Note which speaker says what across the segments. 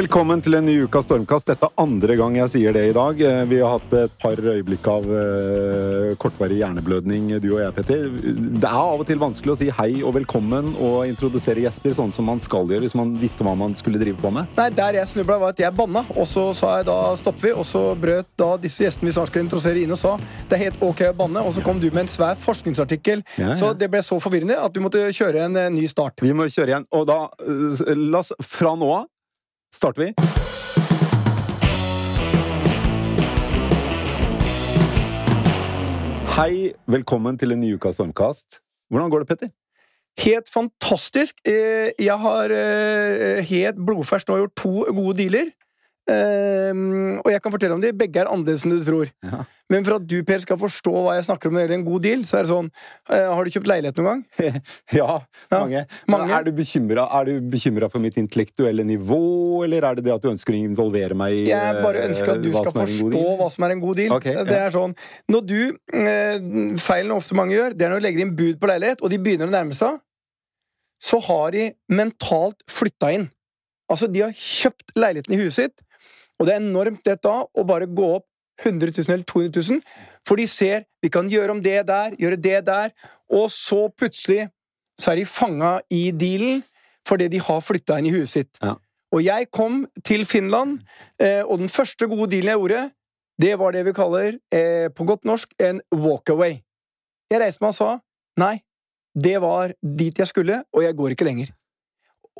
Speaker 1: Velkommen til en ny uke av Stormkast. Dette er andre gang jeg sier det i dag. Eh, Vi har hatt et par øyeblikk av eh, kortvarig hjerneblødning, du og jeg, Petter. Det er av og til vanskelig å si hei og velkommen og introdusere gjester sånn som man skal gjøre hvis man visste hva man skulle drive på med.
Speaker 2: Nei, Der jeg snubla, var at jeg banna, og så sa jeg da stopper vi. Og så brøt da disse gjestene vi snart skal introdusere inn og sa det er helt ok å banne. Og så kom du med en svær forskningsartikkel.
Speaker 1: Ja, ja.
Speaker 2: Så det ble så forvirrende at vi måtte kjøre en eh, ny start.
Speaker 1: Vi må kjøre igjen. Og da, la oss fra nå av starter vi. Hei, velkommen til en ny uke av Stormkast. Hvordan går det, Petter?
Speaker 2: Helt fantastisk. Eh, Jeg har eh, helt blodferskt nå gjort to gode dealer. Eh, Og jeg kan fortelle om de. Begge er annerledes enn du tror.
Speaker 1: Ja.
Speaker 2: Men for at du, Per, skal forstå hva jeg snakker om når det gjelder en god deal, så er det sånn uh, Har du kjøpt leilighet noen gang?
Speaker 1: Ja, mange.
Speaker 2: mange.
Speaker 1: Er du bekymra for mitt intellektuelle nivå, eller er det det at du ønsker å involvere meg i
Speaker 2: Jeg bare ønsker at du
Speaker 1: eh,
Speaker 2: skal forstå hva som er en god deal.
Speaker 1: Ok,
Speaker 2: Det
Speaker 1: ja.
Speaker 2: er sånn Når du uh, Feilen ofte mange gjør, det er når du legger inn bud på leilighet, og de begynner å nærme seg, så har de mentalt flytta inn. Altså, de har kjøpt leiligheten i huet sitt, og det er enormt lett da å bare gå opp 100 000 eller 200 000, for de ser vi kan gjøre om det der, gjøre det der, og så plutselig så er de fanga i dealen fordi de har flytta inn i huet sitt.
Speaker 1: Ja.
Speaker 2: Og jeg kom til Finland, eh, og den første gode dealen jeg gjorde, det var det vi kaller, eh, på godt norsk, en walkaway. Jeg reiste meg og sa nei, det var dit jeg skulle, og jeg går ikke lenger.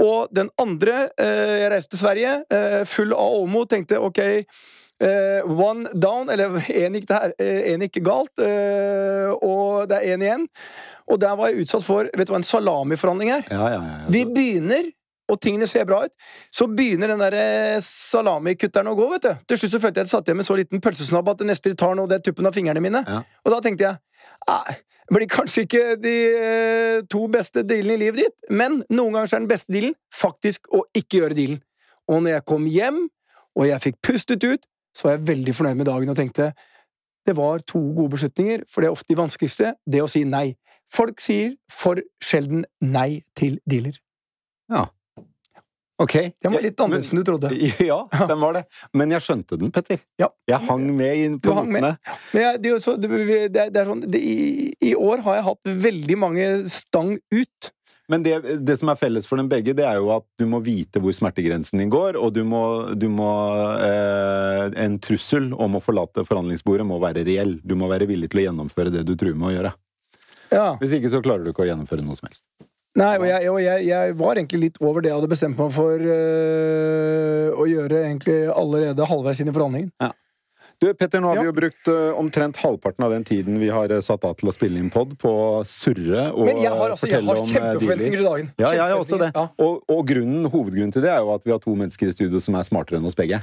Speaker 2: Og den andre, eh, jeg reiste til Sverige, eh, full av Åmo, tenkte ok, eh, one down, eller én gikk, gikk galt, eh, og det er én igjen. Og der var jeg utsatt for vet du hva en salamiforhandling er.
Speaker 1: Ja, ja, ja, ja.
Speaker 2: Vi begynner, og tingene ser bra ut. Så begynner den der salamikutteren å gå, vet du. Til slutt så følte jeg at jeg satt igjen med så liten pølsesnabb at det neste de tar nå, det er tuppen av fingrene mine. Og da tenkte jeg nei, det blir kanskje ikke de eh, to beste dealene i livet ditt, men noen ganger er den beste dealen faktisk å ikke gjøre dealen. Og når jeg kom hjem, og jeg fikk pustet ut, så var jeg veldig fornøyd med dagen og tenkte det var to gode beslutninger, for det er ofte de vanskeligste, det å si nei. Folk sier for sjelden nei til dealer.
Speaker 1: ja. Ok.
Speaker 2: Den var litt annerledes enn du trodde.
Speaker 1: Ja, den var det. Men jeg skjønte den, Petter.
Speaker 2: Ja.
Speaker 1: Jeg hang med inn på
Speaker 2: hang med.
Speaker 1: notene.
Speaker 2: Det, er så, det, det, er- det sånn, det, i, I år har jeg hatt veldig mange stang ut.
Speaker 1: Men det, det som er felles for dem begge, det er jo at du må vite hvor smertegrensen din går, og du må, du må eh, En trussel om å forlate forhandlingsbordet må være reell. Du må være villig til å gjennomføre det du truer med å gjøre.
Speaker 2: Ja.
Speaker 1: Hvis ikke så klarer du ikke å gjennomføre noe som helst.
Speaker 2: Nei, og jeg, og jeg, jeg var egentlig litt over det jeg hadde bestemt meg for øh, å gjøre egentlig allerede halvveis inn i forhandlingen.
Speaker 1: Du, Petter, nå har
Speaker 2: Ja.
Speaker 1: vi jo brukt uh, omtrent halvparten av den tiden vi har eh, satt av til å spille inn pod på å surre og
Speaker 2: Men jeg har, altså, jeg har
Speaker 1: eh,
Speaker 2: kjempeforventninger
Speaker 1: i
Speaker 2: til dagen.
Speaker 1: Ja, jeg har også det.
Speaker 2: Ja.
Speaker 1: Og, og grunnen, hovedgrunnen til det er jo at vi har to mennesker i studio som er smartere enn oss begge.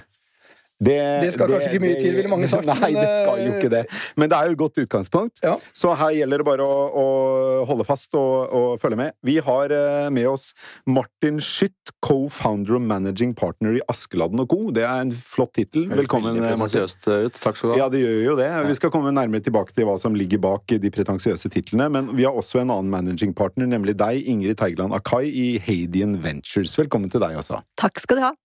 Speaker 1: Det,
Speaker 2: Det skal kanskje ikke mye til, ville mange sagt,
Speaker 1: Nei,
Speaker 2: men,
Speaker 1: det skal jo
Speaker 2: eh,
Speaker 1: ikke det. Men det er jo et godt utgangspunkt.
Speaker 2: Ja.
Speaker 1: Så her gjelder det bare å, å holde fast og, og følge med. Vi har eh, med oss Martin Schytt, co-founder og managing partner i Askeladden og co. Det er en flott tittel. Velkommen, eh, Martin.
Speaker 3: ut. Takk skal du ha.
Speaker 1: Ja, det gjør jo det. Vi skal komme nærmere tilbake til hva som ligger bak de pretensiøse titlene. Men vi har også en annen managing partner, nemlig deg, Ingrid Teigeland Akai i Hadian Ventures. Velkommen til deg også.
Speaker 4: Takk skal du ha.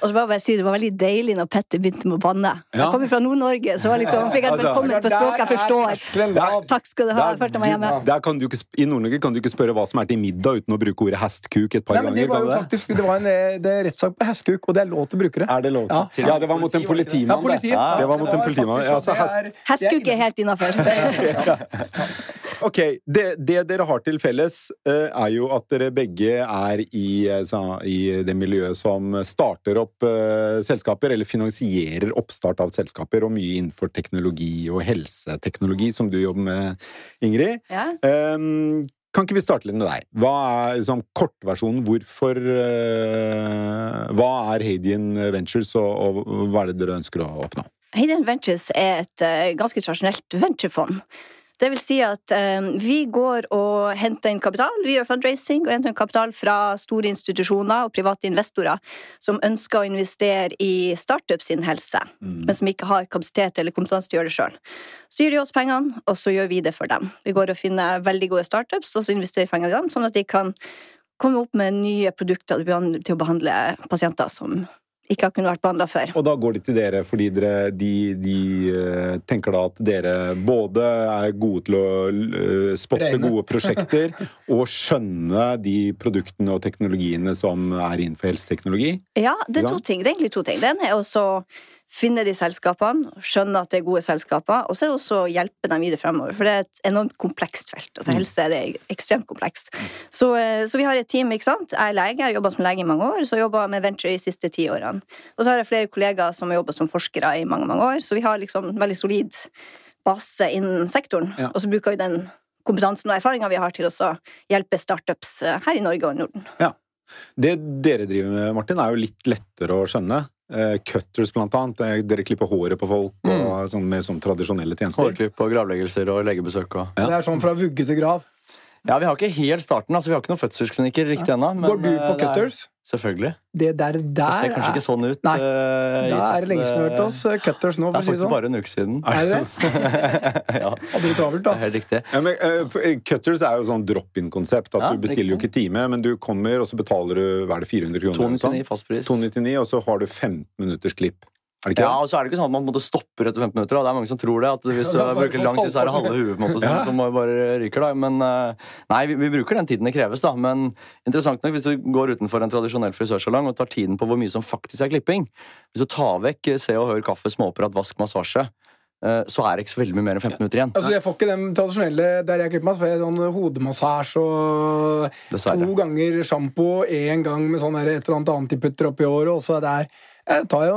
Speaker 4: Og så bare si Det var veldig deilig når Petter begynte med å banne.
Speaker 1: Ja.
Speaker 4: Jeg kommer fra Nord-Norge, så var liksom, fikk jeg
Speaker 1: Altså,
Speaker 4: velkommen på språk jeg forstår. Takk skal du ha.
Speaker 1: Der-
Speaker 4: Jeg følte meg hjemme.
Speaker 1: der kan du ikke, I Nord-Norge kan du ikke spørre hva som er til middag uten å bruke ordet hestkuk et par
Speaker 2: Nei, ganger. det var jo faktisk det var en eh, det er rettssak på hestkuk, og det er lov til å bruke det.
Speaker 1: Er det lov til? Ja, det var mot en
Speaker 2: Ja,
Speaker 1: politimann, det. Det var mot en politimann. Ja, altså, hest,
Speaker 4: Hestkuk er helt innafor.
Speaker 1: Ok, det, det dere har til felles, eh, er jo at dere begge er i, eh, i det miljøet som starter opp selskaper, eller finansierer oppstart av selskaper, og mye innenfor teknologi og helseteknologi, som du jobber med, Ingrid.
Speaker 4: Ja.
Speaker 1: Um, kan ikke vi starte litt med deg? Hva er liksom, kortversjonen? Hvorfor uh, Hva er Hadian Ventures, og, og hva er det dere ønsker å oppnå?
Speaker 4: Hadian Ventures er et uh, ganske tradisjonelt venturefond. Det vil si at eh, vi går og henter inn kapital. Vi gjør fundraising og henter inn kapital fra store institusjoner og private investorer som ønsker å investere i startups sin helse, men som ikke har kapasitet eller kompetanse til å gjøre det sjøl. Så gir de oss pengene, og så gjør vi det for dem. Vi går og finner veldig gode startups, og så investerer pengene i dem, sånn at de kan komme opp med nye produkter til å behandle pasienter som ikke har kunnet vært behandla før.
Speaker 1: Og da går de til dere fordi dere, de, de eh, tenker da at dere både er gode til å eh, spotte
Speaker 2: Regne.
Speaker 1: gode prosjekter og skjønne de produktene og teknologiene som er innenfor helseteknologi.
Speaker 4: Ja, det er to ting. Det er egentlig to ting. Den er også finne de selskapene, skjønne at det er gode selskaper, og så også hjelpe dem videre fremover. For det er et enormt komplekst felt. Altså helse er ekstremt komplekst. Så, eh, så vi har et team, ikke sant. Jeg er lege, jeg har jobba som lege i mange år, så jobba med venture de siste ti årene. Og så har jeg flere kollegaer som har jobba som forskere i mange, mange år, så vi har liksom en veldig solid base innen sektoren.
Speaker 1: Ja.
Speaker 4: Og så bruker vi den kompetansen og erfaringa vi har til å hjelpe startups eh, her i Norge og Norden.
Speaker 1: Det dere driver med, Martin, er jo litt lettere å skjønne. Eh, Cutters, blant annet. Eh, Dere klipper håret på folk og sånn, med sånn tradisjonelle tjenester.
Speaker 3: Hårklipp og gravleggelser og legebesøk og
Speaker 1: Ja.
Speaker 2: Det er sånn fra vugge til grav.
Speaker 3: Ja, vi har ikke helt starten, altså vi har ikke noen fødselsklinikker riktig ennå.
Speaker 2: Går du
Speaker 3: eh,
Speaker 2: på
Speaker 3: cutters? er-? Selvfølgelig.
Speaker 2: Det der,
Speaker 3: Det
Speaker 2: der
Speaker 3: ser kanskje ikke sånn ut.
Speaker 2: Nei.
Speaker 3: uh,
Speaker 2: Da er det lenge siden du har hørt oss eh, Cutters nå,
Speaker 3: Det er faktisk
Speaker 2: sånn.
Speaker 3: bare en uke siden.
Speaker 2: Er det det?
Speaker 3: ja,
Speaker 2: Hadde du travelt,
Speaker 3: det
Speaker 2: da?
Speaker 3: er helt riktig.
Speaker 1: Ja, men, uh, eh, Cutters er jo sånn drop-in-konsept. At
Speaker 3: Ja,
Speaker 1: Du bestiller jo ikke time, men du kommer, og så betaler du hva er det, 400 kroner. eller noe sånt?
Speaker 3: 299 fastpris.
Speaker 1: 299, og så har du 15 minutters klipp. Er det ikke
Speaker 3: Ja,
Speaker 1: det?
Speaker 3: og så er det ikke sånn at man måtte stopper etter 15 minutter. Da. Det er mange som tror det. At hvis du bruker lang tid, så er det halve huet på en måte, sånn,
Speaker 1: Ja.
Speaker 3: som bare ryker. Da. Men eh, nei, vi, vi bruker den tiden det kreves. Da. Men interessant nok, hvis du går utenfor en tradisjonell frisørsalong og tar tiden på hvor mye som faktisk er klipping Hvis du tar vekk eh, se og hør, kaffe, småprat, vask, massasje, eh, så er det ikke så veldig mye mer enn 15 minutter igjen.
Speaker 2: Altså, Jeg får ikke den tradisjonelle der jeg klipper meg, så får jeg sånn hodemassasje og
Speaker 3: Dessverre.
Speaker 2: to ganger sjampo, én gang med sånn et eller annet antiputter oppi håret, og så er det der Jeg tar jo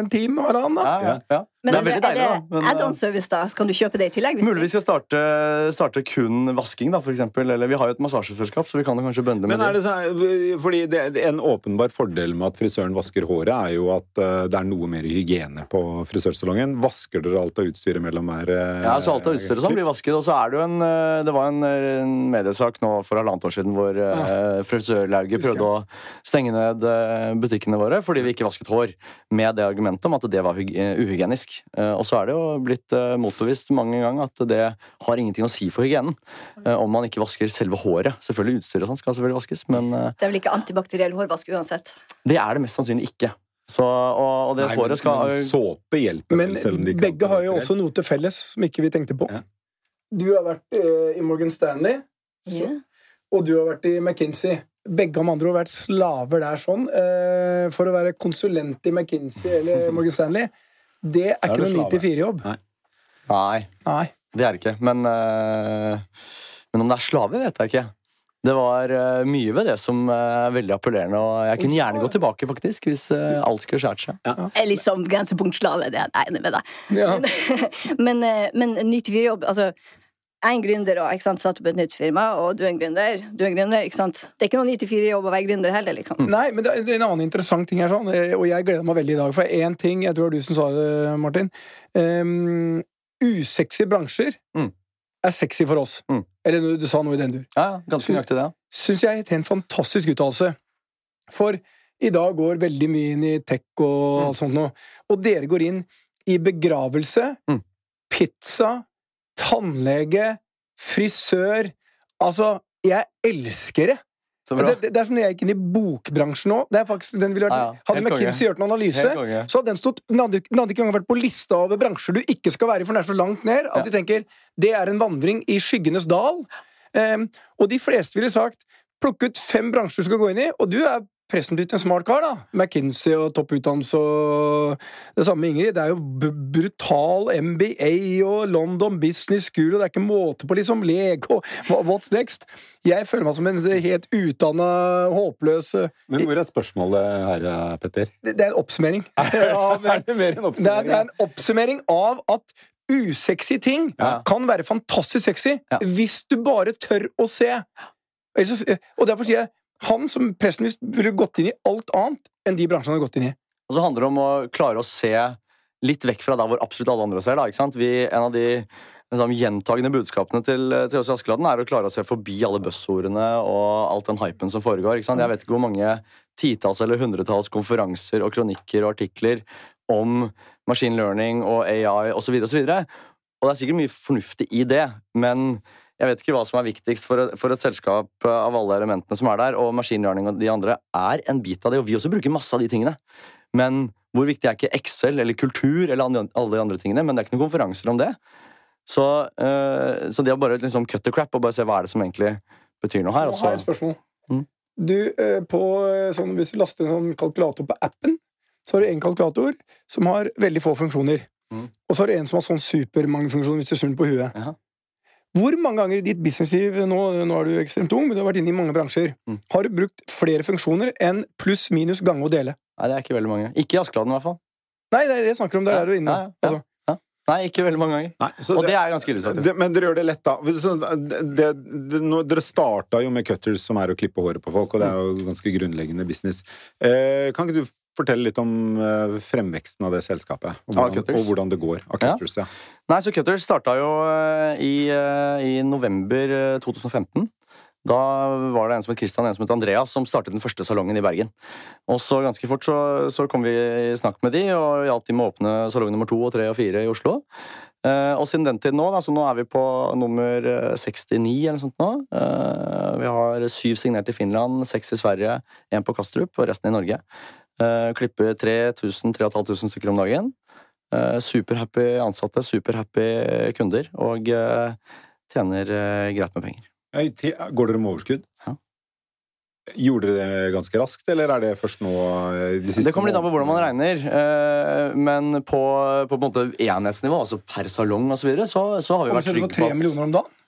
Speaker 2: en time og halvannen, da.
Speaker 3: Ja, ja, ja.
Speaker 4: Men
Speaker 3: det
Speaker 4: er det,
Speaker 3: veldig deilig, da.
Speaker 4: er det
Speaker 3: eh,
Speaker 4: da? Kan du kjøpe det i tillegg? hvis
Speaker 3: Mulig vi skal starte, starte kun vasking, da, for eksempel. Eller vi har jo et massasjeselskap, så vi kan jo kanskje bønde med
Speaker 1: Men er det Så, fordi det, En åpenbar fordel med at frisøren vasker håret, er jo at eh, det er noe mer hygiene på frisørsalongen. Vasker dere alt av utstyret mellom hver eh,
Speaker 3: Ja, så alt av utstyret sånn blir vasket. Og så er det jo en eh, Det var en, eh, en mediesak nå for halvannet år siden hvor ja. frisørlauget prøvde å stenge ned eh, butikkene våre fordi vi ikke vasket hår, med det argumentet om at det var eh, uhygienisk. Eh, og så er det jo blitt uh, motbevist mange ganger at det har ingenting å si for hygienen eh, om man ikke vasker selve håret. Selvfølgelig utstyret og sånn skal selvfølgelig vaskes, men eh,
Speaker 4: Det er vel ikke antibakteriell hårvask uansett?
Speaker 3: det er det mest sannsynlig ikke. Så, og, og det
Speaker 1: Nei,
Speaker 3: håret skal
Speaker 1: men, såpe hjelper
Speaker 2: Men
Speaker 1: selv om de ikke
Speaker 2: begge har jo også noe til felles som ikke vi tenkte på.
Speaker 1: Ja.
Speaker 2: Du har vært eh, i Morgan Stanley, så,
Speaker 4: Ja.
Speaker 2: og du har vært i McKinsey. Begge har med andre ord vært slaver der sånn. Eh, for å være konsulent i McKinsey eller Morgan Stanley, det er
Speaker 1: er
Speaker 2: ikke
Speaker 1: noen
Speaker 2: 9-4-jobb.
Speaker 3: Nei.
Speaker 2: Nei.
Speaker 3: Det er det ikke. Men, uh, men om det er slave, vet jeg ikke. Det var uh, mye ved det som eh, er veldig appellerende, og jeg kunne gjerne gå tilbake, faktisk, hvis alt skulle skjært seg.
Speaker 4: Jeg er litt som grensepunktslave, det er jeg enig med deg.
Speaker 2: Ja.
Speaker 4: Men, men 9-4-jobb altså, Jeg er en gründer og satt opp et nytt firma, og du er en gründer. Du er en gründer, ikke sant? Det er ikke noen 9-4-jobb å være gründer heller, liksom.
Speaker 2: Nei, men det er en annen interessant ting her, sånn, eh, og jeg gleder meg veldig i dag. For én ting, jeg tror det var du som sa det, Martin um, Usexy bransjer
Speaker 3: Mm.
Speaker 2: er sexy for oss.
Speaker 3: Mm.
Speaker 2: Eller du, du sa noe i den dur.
Speaker 3: Ja, ja, ganske nøyaktig det.
Speaker 2: Syns jeg er en fantastisk uttalelse. For i dag går veldig mye inn i tech og
Speaker 3: Mm.
Speaker 2: alt sånt noe. Og dere går inn i begravelse,
Speaker 3: Mm.
Speaker 2: pizza, tannlege, frisør Altså, jeg elsker det! Det, det, det er som når jeg gikk inn i bokbransjen nå. Det er faktisk, den ville vært,
Speaker 3: ah, ja.
Speaker 2: Hadde. McKinsey gjort en analyse, så hadde den, stått, den, hadde, den hadde ikke engang vært på lista over bransjer du ikke skal være i, for den er så langt ned at
Speaker 3: Ja.
Speaker 2: de tenker det er en vandring i skyggenes dal. Um, og de fleste ville sagt plukk ut fem bransjer du skal gå inn i, og du er presumptivt en smart kar, da. McKinsey og topputdannelse og det samme med Ingrid. Det er jo brutal MBA og London Business School, og det er ikke måte på liksom Lego. og What's next? Jeg føler meg som en helt utdanna, håpløs eh,
Speaker 1: Men hvor er spørsmålet her, eh, Petter?
Speaker 2: Det det er en oppsummering. av-
Speaker 1: Er det mer enn
Speaker 2: det, er, det er en oppsummering av at usexy ting
Speaker 3: Ja.
Speaker 2: kan være fantastisk sexy
Speaker 3: Ja.
Speaker 2: hvis du bare tør å se. Og derfor sier jeg han som presten burde gått inn i alt annet enn de bransjene han har gått inn i.
Speaker 3: Og så handler det om å klare å se litt vekk fra der hvor absolutt alle andre ser. Da, ikke sant? Vi, en av de liksom, gjentagende budskapene til, til oss i Askeladden er å klare å se forbi alle buzzordene og alt den hypen som foregår. Ikke sant? Jeg vet ikke hvor mange titalls eller hundretalls konferanser og kronikker og artikler om machine learning og AI osv. Og, så videre, og, så og det er sikkert mye fornuftig i det, men jeg vet ikke hva som er viktigst for et, for et selskap av alle elementene som er der, og machine learning og de andre er en bit av det, og vi også bruker masse av de tingene. Men hvor viktig er ikke Excel eller kultur eller alle de andre tingene? Men det er ikke noen konferanser om det. Så, øh, så det å bare liksom cut the crap og bare se hva er det som egentlig betyr noe her
Speaker 2: Nå har jeg et spørsmål.
Speaker 3: Mm.
Speaker 2: Du, eh, på, eh, sånn, hvis du laster en sånn kalkulator på appen, så har du en kalkulator som har veldig få funksjoner.
Speaker 3: Mm.
Speaker 2: Og så har du en som har sånn supermange funksjoner hvis du snur den på huet.
Speaker 3: Jaha.
Speaker 2: Hvor mange ganger i ditt businessliv nå, nå er du ekstremt ung, men du har vært inne i mange bransjer,
Speaker 3: Mm.
Speaker 2: har du brukt flere funksjoner enn pluss, minus, gange og dele?
Speaker 3: Nei, det er ikke veldig mange. Ikke i Askeladden, i hvert fall.
Speaker 2: Nei, det er det jeg snakker om. Det er
Speaker 3: Ja,
Speaker 2: der du er inne.
Speaker 3: ja, ja, ja.
Speaker 2: Altså,
Speaker 3: Nei, ikke veldig mange ganger.
Speaker 1: Nei, så
Speaker 3: Og det er ganske illustrativt.
Speaker 1: men dere gjør det lett, da. Så det, det, nå, dere starta jo med cutters, som er å klippe håret på folk, og det er jo ganske grunnleggende business. Eh, kan ikke du fortelle litt om eh, fremveksten av det selskapet? Og hvordan,
Speaker 3: Cutters?
Speaker 1: og hvordan det går av
Speaker 3: Ja.
Speaker 1: cutters, ja.
Speaker 3: Nei, så Cutters starta jo eh, i, eh, i november eh, 2015. Da var det en som het Christian og en som het Andreas, som startet den første salongen i Bergen. Og så ganske fort så, så kom vi i snakk med de, og hjalp de med å åpne salong nummer to og tre og fire i Oslo. Eh, og siden den tid nå, da, så nå er vi på nummer eh, 69 eller noe sånt nå. Eh, vi har syv signert i Finland, seks i Sverige, én på Kastrup og resten i Norge. Eh, klipper 3000-3500 stykker om dagen. Eh, Superhappy ansatte, superhappy kunder, og eh, tjener greit med penger.
Speaker 1: Går dere med overskudd?
Speaker 3: Ja.
Speaker 1: Gjorde dere det ganske raskt, eller er det først nå de siste
Speaker 3: Det kommer litt an på hvordan man regner, men på, på, på en måte enhetsnivå, altså per salong osv., så, videre, så så har vi vært trygge
Speaker 2: Omsetter du
Speaker 3: trygge
Speaker 2: for
Speaker 3: på
Speaker 2: tre millioner om dagen?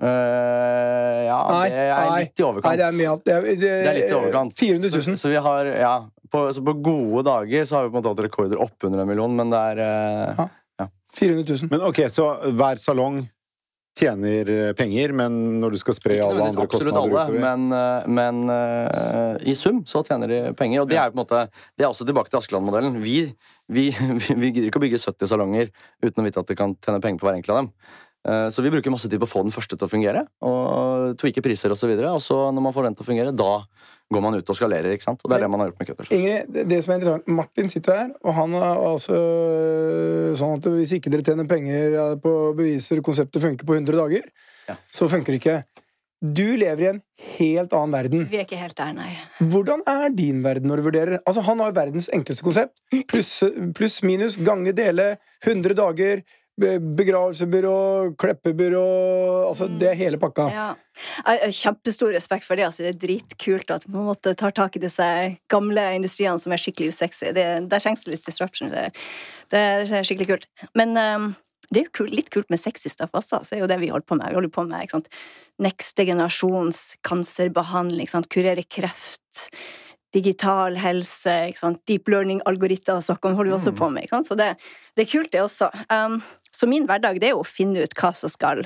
Speaker 3: Eh, ja,
Speaker 2: Nei,
Speaker 3: det er
Speaker 2: nei.
Speaker 3: litt i overkant.
Speaker 2: Nei, det er mye. Det er, det
Speaker 3: Det er litt i overkant.
Speaker 2: 400 000.
Speaker 3: så vi har, ja, på, så på gode dager så har vi på en måte hatt rekorder oppunder en million, men det er uh,
Speaker 2: Ja. 400 000.
Speaker 1: Men ok, så hver salong tjener eh, penger, men når du skal spre alle andre kostnader
Speaker 3: alle,
Speaker 1: utover
Speaker 3: men, men uh, i sum så tjener de penger. Og det er på en måte Det er også tilbake til Askeland-modellen. Vi, vi, vi, vi gidder ikke å bygge 70 salonger uten å vite at de kan tjene penger på hver enkelt av dem. Eh, Så vi bruker masse tid på å få den første til å fungere, og tweake priser osv. Og, så og så når man får den til å fungere, da går man ut og skalerer. ikke sant? Og det er det man har gjort med Cutters.
Speaker 2: Ingrid, det- som er interessant Martin sitter her, og han er altså sånn at hvis ikke dere tjener penger eh, på beviser konseptet funker på 100 dager,
Speaker 3: Ja.
Speaker 2: så funker det ikke. Du lever i en helt annen verden.
Speaker 4: Vi er ikke helt der, nei.
Speaker 2: Hvordan er din verden når du vurderer? Altså, Han har verdens enkleste konsept. Pluss, plus, minus, gange, dele. 100 dager. Be- Begravelsebyrå, kleppebyrå Altså, det er hele pakka.
Speaker 4: Ja. Jeg har kjempestor respekt for det. Altså, det er dritkult at man måte tar tak i disse gamle industriene som er skikkelig usexy. Det, der trengs det litt disruption. Det, det er skikkelig kult. Men um, det er jo kult, litt kult med sexy stuff også. Så er jo det vi holder på med. Vi holder på med ikke sant? neste generasjons kanserbehandling. Ikke sant? Kurere kreft. Digital helse, deep learning-algoritmer og sånn holder vi også på med. Så det, det er kult, det også. Um, så min hverdag det er jo å finne ut hva som skal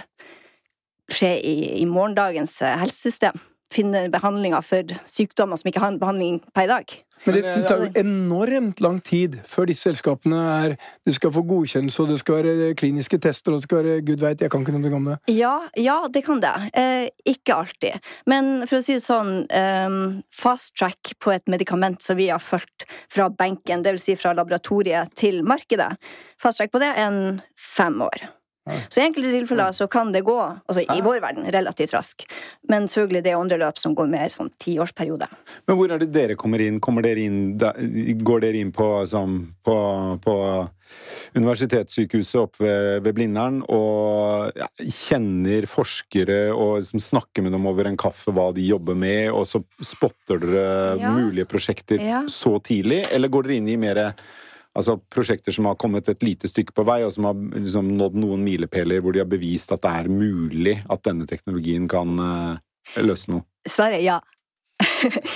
Speaker 4: skje i, i morgendagens eh, helsesystem. Finne behandlinger for sykdommer som ikke har en behandling per i dag.
Speaker 2: Men det, tar jo enormt lang tid før disse selskapene er Du skal få godkjennelse, og det skal være kliniske tester, og det skal være Gud veit, jeg kan ikke noe om det.
Speaker 4: Ja, ja, det kan det. Eh, ikke alltid. Men for å si det sånn, eh, fast track på et medikament som vi har fulgt fra benken, dvs. Si fra laboratoriet til markedet, fast track på det er en fem år. Så i enkelte tilfeller så kan det gå, altså i vår verden, relativt rask. Men selvfølgelig det er andre løp som går mer sånn tiårsperiode.
Speaker 1: Men hvor er det dere kommer inn? Kommer dere inn går dere inn på, sånn, på, på universitetssykehuset oppe ved, ved Blindern og ja, kjenner forskere og som snakker med dem over en kaffe hva de jobber med, og så spotter dere
Speaker 4: Ja.
Speaker 1: mulige prosjekter
Speaker 4: Ja.
Speaker 1: så tidlig? Eller går dere inn i mer Altså prosjekter som har kommet et lite stykke på vei, og som har liksom nådd noen milepæler hvor de har bevist at det er mulig at denne teknologien kan eh, løse noe.
Speaker 4: Svaret er ja.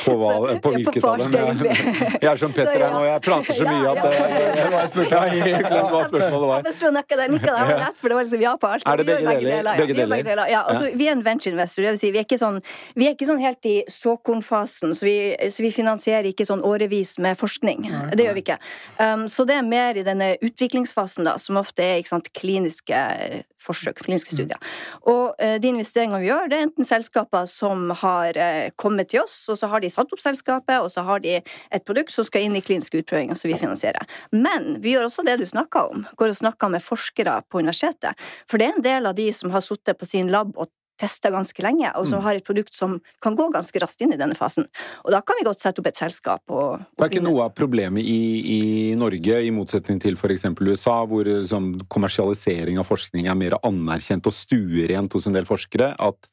Speaker 1: På, hva,
Speaker 4: Så-
Speaker 1: på
Speaker 4: ja,
Speaker 1: hvilket
Speaker 4: på
Speaker 1: av dem? Jeg, jeg er som Petter her nå, jeg prater så
Speaker 4: Ja,
Speaker 1: mye at
Speaker 4: ja.
Speaker 1: jeg, har glemt hva spørsmålet var.
Speaker 4: Jeg tror nikka der, nikka der, rett, for det var liksom ja på alt.
Speaker 1: Er det
Speaker 4: gjør
Speaker 1: begge deler?
Speaker 4: ja.
Speaker 1: Begge
Speaker 4: Vi, begge
Speaker 1: deler?
Speaker 4: deler. Ja, altså, vi er en venture-investor, det vil si vi er ikke sånn, vi er ikke sånn helt i såkornfasen, så vi, så vi finansierer ikke sånn årevis med forskning. Det gjør vi ikke. Um, så det er mer i denne utviklingsfasen, da, som ofte er sant, kliniske eh, forsøk, kliniske studier. Og uh, de investeringene vi gjør, det er enten selskaper som har uh, kommet til oss, og så har de satt opp selskapet, og så har de et produkt som skal inn i kliniske utprøvinger som vi finansierer. Men vi gjør også det du snakka om. Går og snakker med forskere på universitetet. For det er en del av de som har sittet på sin lab og testa ganske lenge, og
Speaker 1: Mm.
Speaker 4: som har et produkt som kan gå ganske raskt inn i denne fasen. Og da kan vi godt sette opp et selskap og, og
Speaker 1: Det er ikke noe av problemet i, i Norge, i motsetning til f.eks. USA, hvor sånn, kommersialisering av forskning er mer anerkjent og stuerent hos en del forskere, at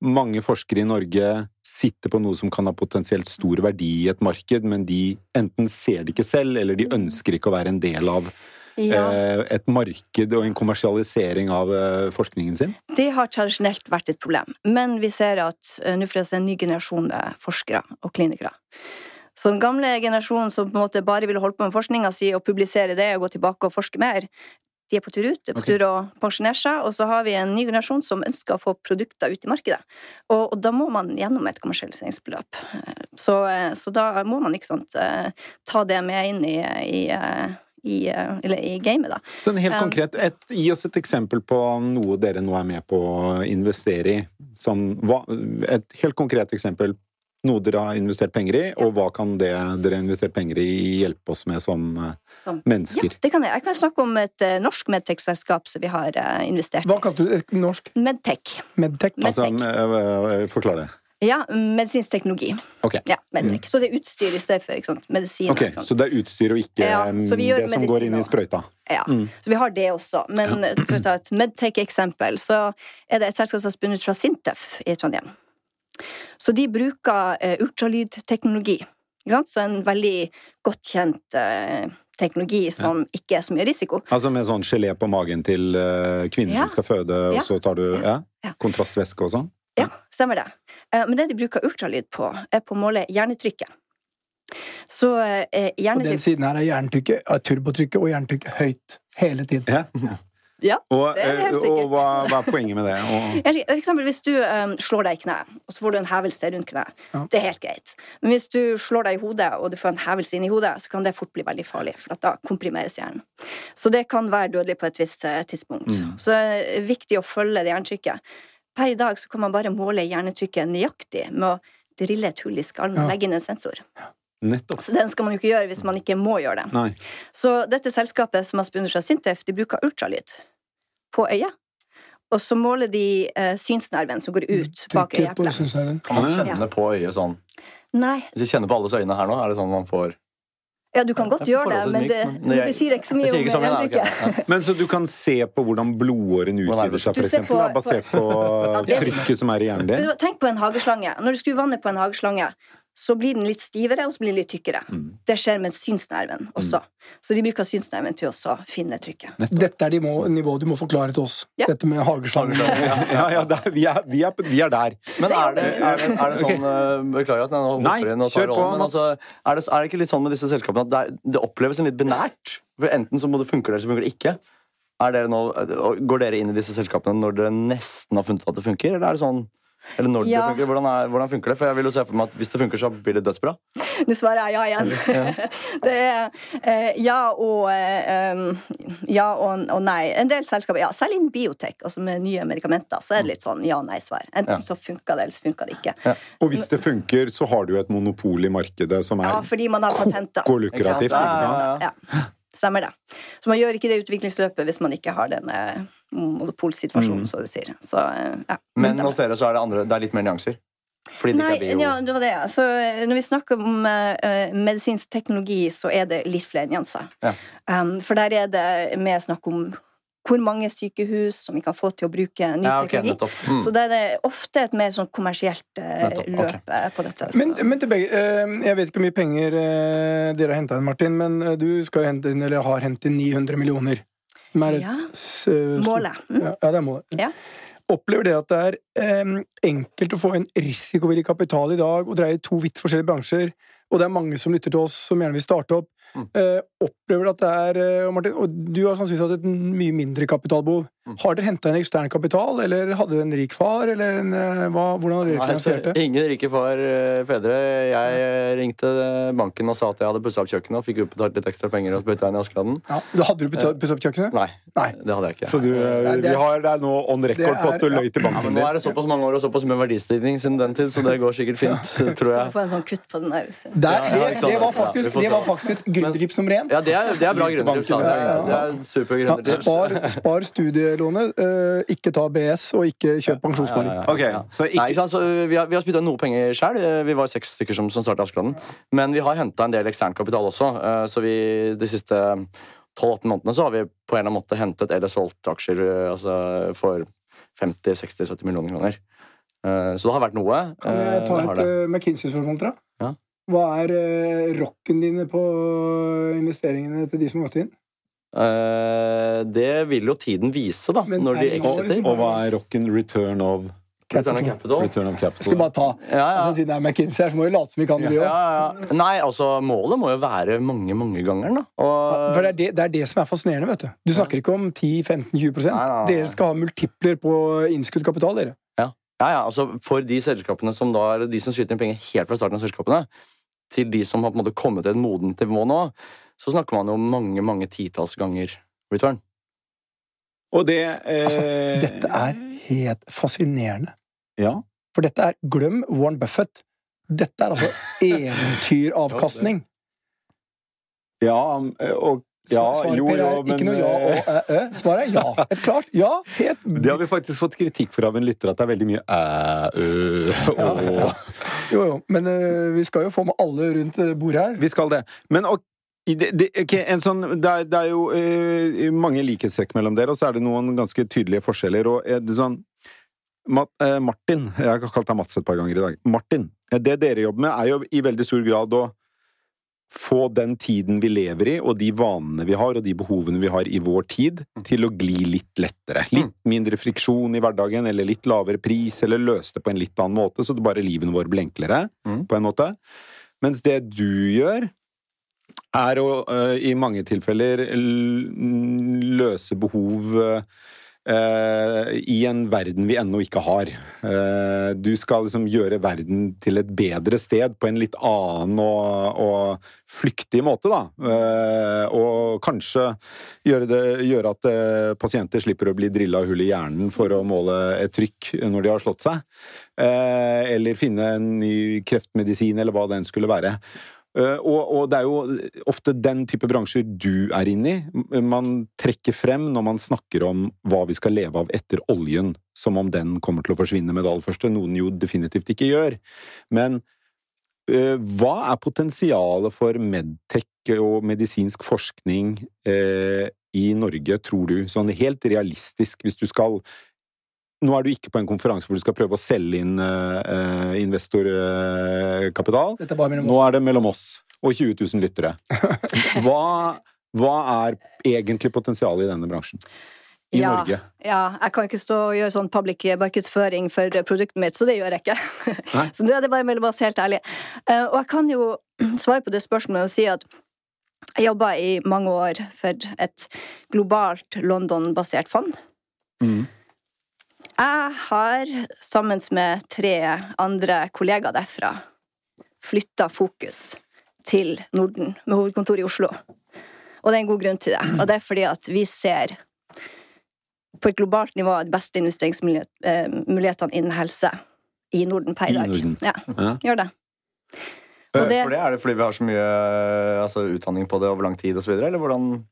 Speaker 1: mange forskere i Norge sitter på noe som kan ha potensielt stor verdi i et marked, men de enten ser det ikke selv, eller de ønsker ikke å være en del av
Speaker 4: Ja.
Speaker 1: eh, et marked og en kommersialisering av eh, forskningen sin.
Speaker 4: Det har tradisjonelt vært et problem, men vi ser at eh, nå får vi en ny generasjon med forskere og klinikere. Så den gamle generasjonen som på en måte bare ville holde på med forskninga si og publisere det og gå tilbake og forske mer, de er på tur ut, de er på
Speaker 1: okay.
Speaker 4: tur å pensjonere seg, og så har vi en ny generasjon som ønsker å få produkter ut i markedet. Og, og da må man gjennom et kommersialiseringsbeløp. Eh, Så, eh, så da må man ikke sant, eh, ta det med inn i, i, i, eller i gamet, da.
Speaker 1: Så en helt konkret, et, Gi oss et eksempel på noe dere nå er med på å investere i. Som, hva, et helt konkret eksempel. Noe dere har investert penger i, og hva kan det dere har investert penger i, hjelpe oss med som eh,
Speaker 4: Som-
Speaker 1: mennesker?
Speaker 4: Ja, det kan jeg. Jeg kan snakke om et eh, norsk medtech-selskap som vi har investert investert
Speaker 2: Hva
Speaker 4: i.
Speaker 2: kalte du det? Norsk
Speaker 4: Medtech.
Speaker 2: medtech?
Speaker 4: Med-
Speaker 1: Altså, eh, eh, forklar det.
Speaker 4: Ja, medisinsk teknologi.
Speaker 1: Ok.
Speaker 4: Ja, medtech. Så det er utstyr i stedet for medisin.
Speaker 1: Ok. Så det er utstyr og ikke
Speaker 4: Ja,
Speaker 1: mm, det som går inn i sprøyta?
Speaker 4: Ja,
Speaker 1: Mm.
Speaker 4: så vi har det også. Men eh, for å ta et medtech-eksempel, så er det et selskap som er spunnet fra Sintef i Trondheim. Så de bruker eh, ultralydteknologi. Ikke sant? Så en veldig godt kjent eh, teknologi som ikke er så mye risiko.
Speaker 1: Altså med sånn gelé på magen til eh, kvinner
Speaker 4: Ja.
Speaker 1: som skal føde,
Speaker 4: Ja.
Speaker 1: og så tar du ja,
Speaker 4: Ja.
Speaker 1: kontrastvæske og sånn?
Speaker 4: Ja, stemmer det. Eh, Men det de bruker ultralyd på, er på å måle hjernetrykket. Så eh,
Speaker 2: På den siden her er hjernetrykket, er turbotrykket og hjernetrykket høyt hele tiden.
Speaker 1: Ja.
Speaker 4: Ja,
Speaker 1: Og,
Speaker 4: det er helt
Speaker 1: sikkert. og hva, hva er poenget med det? Og,
Speaker 4: For eksempel hvis du um, slår deg i kneet, og så får du en hevelse rundt kneet.
Speaker 2: Ja.
Speaker 4: Det er helt greit. Men hvis du slår deg i hodet, og du får en hevelse inn i hodet, så kan det fort bli veldig farlig, for at da komprimeres hjernen. Så det kan være dødelig på et visst eh, tidspunkt.
Speaker 1: Mm.
Speaker 4: Så det er viktig å følge det jerntrykket. Per i dag så kan man bare måle hjernetrykket nøyaktig med å drille et hull i skallen og
Speaker 2: Ja.
Speaker 4: legge inn en sensor.
Speaker 1: nettopp.
Speaker 4: Så Den skal man jo ikke gjøre hvis man ikke må gjøre det.
Speaker 1: Nei.
Speaker 4: Så dette selskapet som har spunnet fra Sintef, de bruker ultralyd på øyet. Og så måler de eh, synsnerven som går ut bak øyeeplet.
Speaker 3: Kan man kjenne på øyet sånn?
Speaker 4: Nei,
Speaker 3: Hvis jeg kjenner på alles øyne her nå, er det sånn man får
Speaker 4: ja, du kan godt gjøre det, men det,
Speaker 3: men
Speaker 4: men det sier ikke så mye om
Speaker 3: ikke så mye, da, ok.
Speaker 4: jerntrykket.
Speaker 3: Ja.
Speaker 1: Men så du kan se på hvordan blodåren
Speaker 3: er
Speaker 1: utvider seg, f.eks., basert på trykket som er i hjernen din?
Speaker 4: Tenk på en hageslange. Når du skrur vannet på en hageslange, så blir den litt stivere, og så blir den litt tykkere.
Speaker 1: Mm.
Speaker 4: Det skjer med synsnerven også. Så de bruker synsnerven til å finne trykket.
Speaker 2: Dette er de må- nivået du må forklare til oss.
Speaker 4: Ja.
Speaker 2: Dette med hageslangen.
Speaker 1: Ja, ja, der, vi, er, vi, er, vi er der.
Speaker 3: Men er det, er det, er det sånn okay. Beklager at jeg nå hopper inn og tar rollen, men altså, er, det, er det ikke litt sånn med disse selskapene at det, er, det oppleves en litt benært? For Enten så må det funke, eller så funker det ikke. Er dere nå, går dere inn i disse selskapene når dere nesten har funnet at det funker, eller er det sånn eller når
Speaker 4: Ja.
Speaker 3: det funker, hvordan, er, hvordan funker det? For jeg vil jo se for meg at Hvis det funker, så blir det dødsbra.
Speaker 4: Nå svarer jeg ja igjen. det er eh, ja og eh, um, ja og, og nei. En del selskaper, ja, selv innen biotek, altså med nye medikamenter, så er det litt sånn ja- og nei-svar. Enten
Speaker 3: Ja.
Speaker 4: så funker det, eller så funker det ikke.
Speaker 1: Og hvis det funker, så har du jo et monopol i markedet som er
Speaker 4: Ja, fordi man har patenter.
Speaker 1: koko lukrativt.
Speaker 3: Ikke sant? Ja, ja,
Speaker 4: Ja, stemmer det. Så man gjør ikke det utviklingsløpet hvis man ikke har den eh, monopolsituasjonen,
Speaker 1: Mm.
Speaker 4: så du sier. Så, eh, ja.
Speaker 3: Men hos dere så er det, andre, det er litt mer nyanser. Fordi det
Speaker 4: Nei,
Speaker 3: ikke er bio.
Speaker 4: ja, det var det. Så eh, når vi snakker om uh, medisinsk teknologi, så er det litt flere nyanser.
Speaker 3: Ja.
Speaker 4: Um, for der er det mer snakk om hvor mange sykehus som vi kan få til å bruke ny
Speaker 3: Ja, okay,
Speaker 4: teknologi.
Speaker 3: Mm.
Speaker 4: Så det er ofte et mer sånn kommersielt
Speaker 3: uh,
Speaker 4: løp okay. på dette. Så.
Speaker 2: Men, men til begge, uh, jeg vet ikke hvor mye penger dere har henta inn, Martin, men du skal hente inn, eller har hentet inn 900 millioner. Som er et
Speaker 4: ja,
Speaker 2: eh,
Speaker 4: målet. Mm.
Speaker 2: Ja, det er målet.
Speaker 4: Ja.
Speaker 2: Opplever dere at det er eh, enkelt å få en risikovillig kapital i dag og dreie to vidt forskjellige bransjer, og det er mange som lytter til oss som gjerne vil starte opp.
Speaker 3: Mm.
Speaker 2: Eh, opplever du at det er eh, og Martin, og du har sannsynligvis hatt et mye mindre kapitalbehov. Har dere henta en ekstern kapital, eller hadde dere en rik far, eller en, eh, hva, hvordan har dere finansiert det?
Speaker 3: ingen rike far eh, fedre. Jeg eh, ringte banken og sa at jeg hadde pussa opp kjøkkenet og fikk utbetalt litt ekstra penger og bytta inn i Askeladden.
Speaker 2: Ja, hadde du pusset opp kjøkkenet?
Speaker 3: Nei,
Speaker 2: Nei.
Speaker 3: det hadde jeg ikke.
Speaker 1: Så du, vi har deg nå on record på at du
Speaker 2: er-
Speaker 1: løy til
Speaker 3: banken din.
Speaker 1: Ja,
Speaker 3: nå er det såpass mange år og såpass mye verdistigning siden den tid, så det går sikkert fint, tror jeg.
Speaker 4: vi få en sånn kutt på den der? så-
Speaker 2: Der,
Speaker 3: Ja, ja,
Speaker 2: det, det, var faktisk, det var faktisk et gründertips nummer én.
Speaker 3: Ja, det er, det er bra
Speaker 1: gründertips.
Speaker 3: Det
Speaker 1: ja,
Speaker 3: er, er
Speaker 2: Ja,
Speaker 3: grunner.
Speaker 2: spar, spar lånet. Uh, ikke ta BS, og ikke kjøp pensjonssparing.
Speaker 3: Ja, ja, ja.
Speaker 1: okay, så
Speaker 3: Nei,
Speaker 1: ikke
Speaker 3: ikke? Så vi har, vi har spytta noe penger sjøl. Vi var seks stykker som, som starta Askeladden. Men vi har henta en del eksternkapital også. uh, Så vi de siste 12-18 månedene så har vi på en eller annen måte hentet eller solgt aksjer eh, altså, for 50-60-70 millioner kroner. Uh, Så det har vært noe.
Speaker 2: Kan
Speaker 3: eh,
Speaker 2: jeg ta et uh, McKinsey-spørsmål til deg?
Speaker 3: Ja.
Speaker 2: Hva er uh, rocken dine på investeringene til de som har gått inn?
Speaker 3: Eh, Det vil jo tiden vise, da,
Speaker 2: Men
Speaker 3: når de
Speaker 2: er
Speaker 3: exiter.
Speaker 2: liksom-
Speaker 1: Og hva er rocken return of
Speaker 3: Return of capital.
Speaker 1: Return of
Speaker 2: capital. skal bare ta
Speaker 3: Ja, ja.
Speaker 2: altså, Siden det er McKinsey her, så må vi late som vi kan det, vi
Speaker 3: Ja,
Speaker 2: òg.
Speaker 3: ja. Nei, altså, målet må jo være mange, mange ganger, da. Og,
Speaker 2: For det er det, det er det som er fascinerende. vet Du Du snakker ikke om 10-15-20
Speaker 3: Nei, nei, nei.
Speaker 2: Dere skal ha multipler på innskudd kapital, dere.
Speaker 3: Ja, ja, altså For de selskapene som da er de som skyter inn penger helt fra starten av selskapene, til de som har på en måte kommet til et modent nivå nå, så snakker man jo om mange mange titalls ganger return.
Speaker 1: Og det eh,
Speaker 2: Altså, Dette er helt fascinerende.
Speaker 1: Ja.
Speaker 2: For dette er Glem Warren Buffett. Dette er altså eventyravkastning.
Speaker 1: Ja, og ja,
Speaker 2: Svaret,
Speaker 1: jo, jo,
Speaker 2: er
Speaker 1: men
Speaker 2: Ikke noe ja
Speaker 1: eh,
Speaker 2: og æ, æ. Svaret er ja. Et klart ja. Helt
Speaker 1: Det har vi faktisk fått kritikk for av en lytter, at det er veldig mye æ, ø, å.
Speaker 2: Jo, jo. Men eh, vi skal jo få med alle rundt eh, bordet her.
Speaker 1: Vi skal det. Men ok, det, det, sånn, det, er, det er jo uh, mange likhetstrekk mellom dere, og så er det noen ganske tydelige forskjeller. Og eh, det sånn Ma, uh, Martin Jeg har kalt deg Mats et par ganger i dag. Martin, eh, det dere jobber med, er jo i veldig stor grad å få den tiden vi lever i, og de vanene vi har, og de behovene vi har i vår tid, til å gli litt lettere. Litt mindre friksjon i hverdagen, eller litt lavere pris, eller løse det på en litt annen måte, så det bare livet vår blir enklere,
Speaker 3: Mm.
Speaker 1: på en måte. Mens det du gjør, er å øh, i mange tilfeller løse behov øh, i en verden vi ennå ikke har. Eh, du skal liksom gjøre verden til et bedre sted på en litt annen og, og flyktig måte, da. Eh, og kanskje gjøre, det, gjøre at eh, pasienter slipper å bli drilla hull i hjernen for å måle et trykk når de har slått seg. Eh, eller finne en ny kreftmedisin, eller hva den skulle være. Uh, og, og det er jo ofte den type bransjer du er inne i. Man trekker frem når man snakker om hva vi skal leve av etter oljen, som om den kommer til å forsvinne med det aller første. Noen jo definitivt ikke gjør. Men uh, hva er potensialet for medtech og medisinsk forskning uh, i Norge, tror du? Sånn helt realistisk, hvis du skal nå er du ikke på en konferanse hvor du skal prøve å selge inn uh, investorkapital.
Speaker 2: Er mellom
Speaker 1: Nå er det mellom oss og 20 000 lyttere. Hva, hva er egentlig potensialet i denne bransjen? I
Speaker 4: Ja.
Speaker 1: Norge?
Speaker 4: Ja, jeg kan ikke stå og gjøre sånn public markedsføring for produktet mitt, så det gjør jeg ikke.
Speaker 1: Nei.
Speaker 4: så nå er det bare mellom oss, helt ærlig. Uh, Og jeg kan jo svare på det spørsmålet og si at jeg jobba i mange år for et globalt London-basert fond.
Speaker 1: Mm.
Speaker 4: Jeg har, sammen med tre andre kollegaer derfra, flytta fokus til Norden, med hovedkontor i Oslo. Og det er en god grunn til det. Og det er fordi at vi ser på et globalt nivå de beste investeringsmulighetene innen helse i Norden per
Speaker 1: I
Speaker 4: dag.
Speaker 1: Norden.
Speaker 4: Ja,
Speaker 1: Ja.
Speaker 4: gjør det.
Speaker 3: Eh,
Speaker 4: Og det-
Speaker 3: For det er det fordi vi har så mye eh, altså, utdanning på det over lang tid osv., eller hvordan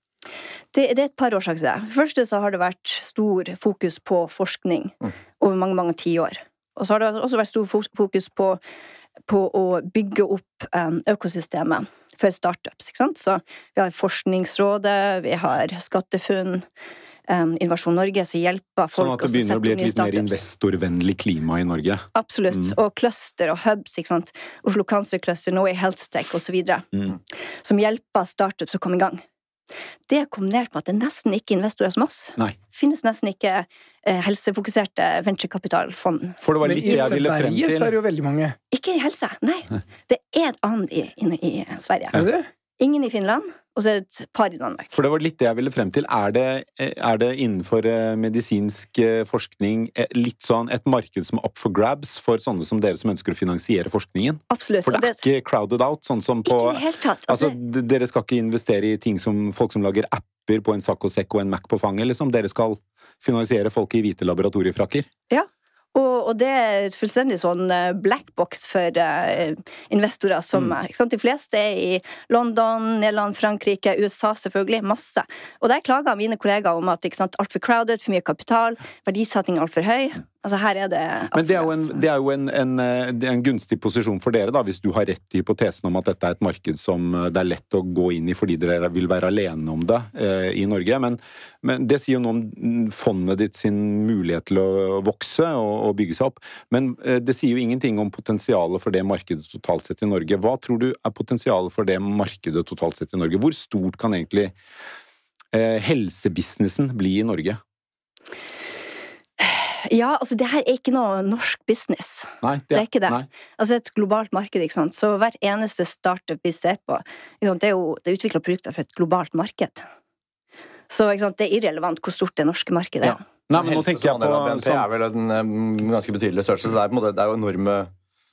Speaker 4: Det, det er et par årsaker til det. For det første så har det vært stor fokus på forskning
Speaker 3: Mm.
Speaker 4: over mange, mange tiår. Og så har det også vært stor fokus på, på å bygge opp um, økosystemet for startups. Ikke sant? Så vi har Forskningsrådet, vi har SkatteFUNN, um, Innovasjon Norge, som hjelper folk
Speaker 1: Sånn at det begynner å bli et litt mer investorvennlig klima i Norge.
Speaker 4: Absolutt.
Speaker 1: Mm.
Speaker 4: Og cluster og hubs. ikke sant? Oslo Cancer Cluster, Norway Healthtech osv.
Speaker 1: Mm.
Speaker 4: Som hjelper startups å komme i gang. Det kombinert med at det er nesten ikke investorer som oss.
Speaker 1: Nei.
Speaker 4: finnes nesten ikke eh, helsefokuserte venturekapitalfond.
Speaker 1: For det var litt
Speaker 2: i
Speaker 1: jeg ville frem
Speaker 2: Sverige så er det jo veldig mange.
Speaker 4: Ikke i helse, nei. Det er et annet i, i, i Sverige.
Speaker 2: Er det?
Speaker 4: Ingen i Finland, og så et par i Danmark.
Speaker 1: For det var litt det jeg ville frem til. Er det, er det innenfor eh, medisinsk eh, forskning eh, litt sånn et marked som er up for grabs for sånne som dere som ønsker å finansiere forskningen?
Speaker 4: Absolutt.
Speaker 1: For det er ikke crowded out, sånn som på
Speaker 4: ikke i det hele tatt.
Speaker 1: Altså,
Speaker 4: Altså,
Speaker 1: dere skal ikke investere i ting som folk som lager apper på en saccosekk og en Mac på fanget, liksom. Dere skal finansiere folk i hvite laboratoriefrakker.
Speaker 4: Og, og det er et fullstendig sånn blackbox black box for uh, investorer som
Speaker 1: Mm.
Speaker 4: ikke sant? De fleste er i London, Nederland, Frankrike, USA selvfølgelig. Masse. Og der klager mine kollegaer om at altfor crowded, for mye kapital, verdisetting er altfor høy. Altså her er det
Speaker 1: Men det er jo, en, det er jo en, en, eh, en gunstig posisjon for dere, da, hvis du har rett i hypotesen om at dette er et marked som eh, det er lett å gå inn i fordi dere vil være alene om det eh, i Norge. Men, men det sier jo noe om fondet ditt sin mulighet til å vokse og, og bygge seg opp. Men eh, det sier jo ingenting om potensialet for det markedet totalt sett i Norge. Hva tror du er potensialet for det markedet totalt sett i Norge? Hvor stort kan egentlig eh, helsebusinessen bli i Norge?
Speaker 4: Ja, altså det her er ikke noe norsk business.
Speaker 1: Nei,
Speaker 4: Det er ikke det.
Speaker 1: Nei.
Speaker 4: Altså et globalt marked, ikke sant. Så hver eneste startup vi ser på, ikke sant? det er jo det er utvikla produkter for et globalt marked. Så ikke sant? det er irrelevant hvor stort det norske markedet er.
Speaker 1: Ja. Nei, men nå tenker jeg på
Speaker 3: BNP
Speaker 1: sånn-
Speaker 3: er vel en ganske betydelig størrelse. Så det er, på en måte, det er jo enorme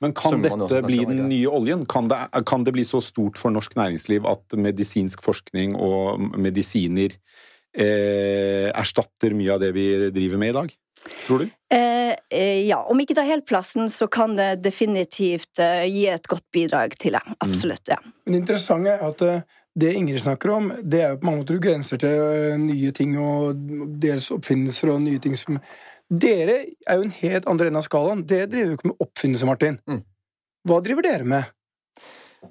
Speaker 1: Men kan dette bli den nye oljen? Kan det, kan det bli så stort for norsk næringsliv at medisinsk forskning og medisiner eh, erstatter mye av det vi driver med i dag? Tror du?
Speaker 4: Eh, eh, ja, om ikke tar helt plassen, så kan det definitivt eh, gi et godt bidrag til det. Absolutt, ja.
Speaker 2: Men det interessante er at eh, det Ingrid snakker om, det er jo på mange måter grenser til nye ting og dels oppfinnelser og nye ting som Dere er jo en helt andre enden av skalaen. Dere driver jo ikke med oppfinnelser, Martin.
Speaker 3: Mm.
Speaker 2: Hva driver dere med?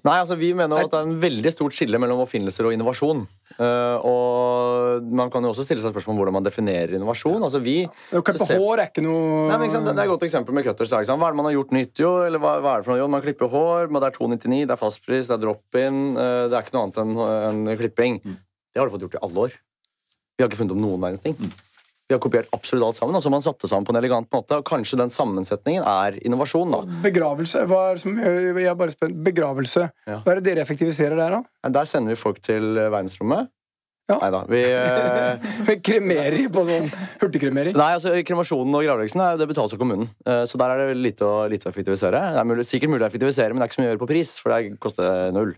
Speaker 3: Nei, altså Vi mener at det er en veldig stort skille mellom oppfinnelser og innovasjon. Uh, og Man kan jo også stille seg spørsmål om hvordan man definerer innovasjon. Altså vi
Speaker 2: klippe
Speaker 3: ser-
Speaker 2: hår er ikke noe
Speaker 3: Nei, men ikke? Det er et godt eksempel med cutters. da, Hva er det man har gjort nytt, jo? Eller hva, hva er det for noe? Jo, man klipper hår, men det er 299, det er fastpris, det er drop-in. Uh, det er ikke noe annet enn en klipping. Det har du fått gjort i alle år. Vi har ikke funnet opp noen verdens ting. Vi har kopiert absolutt alt sammen, og så har man satt det sammen på en elegant måte. Og kanskje den sammensetningen er innovasjon, da.
Speaker 2: Begravelse? Hva er som gjør Jeg er bare spent. Begravelse.
Speaker 3: Ja.
Speaker 2: Hva er det dere effektiviserer der, da?
Speaker 3: Der sender vi folk til eh, verdensrommet.
Speaker 2: Ja.
Speaker 3: Nei da. Vi eh,
Speaker 2: Kremering på sånn hurtigkremering?
Speaker 3: Nei, altså Kremasjonen og gravleggelsen det betales av kommunen. Så der er det lite å, lite å effektivisere. Det er mulig, sikkert mulig å effektivisere, men det er ikke så mye å gjøre på pris, for det koster null.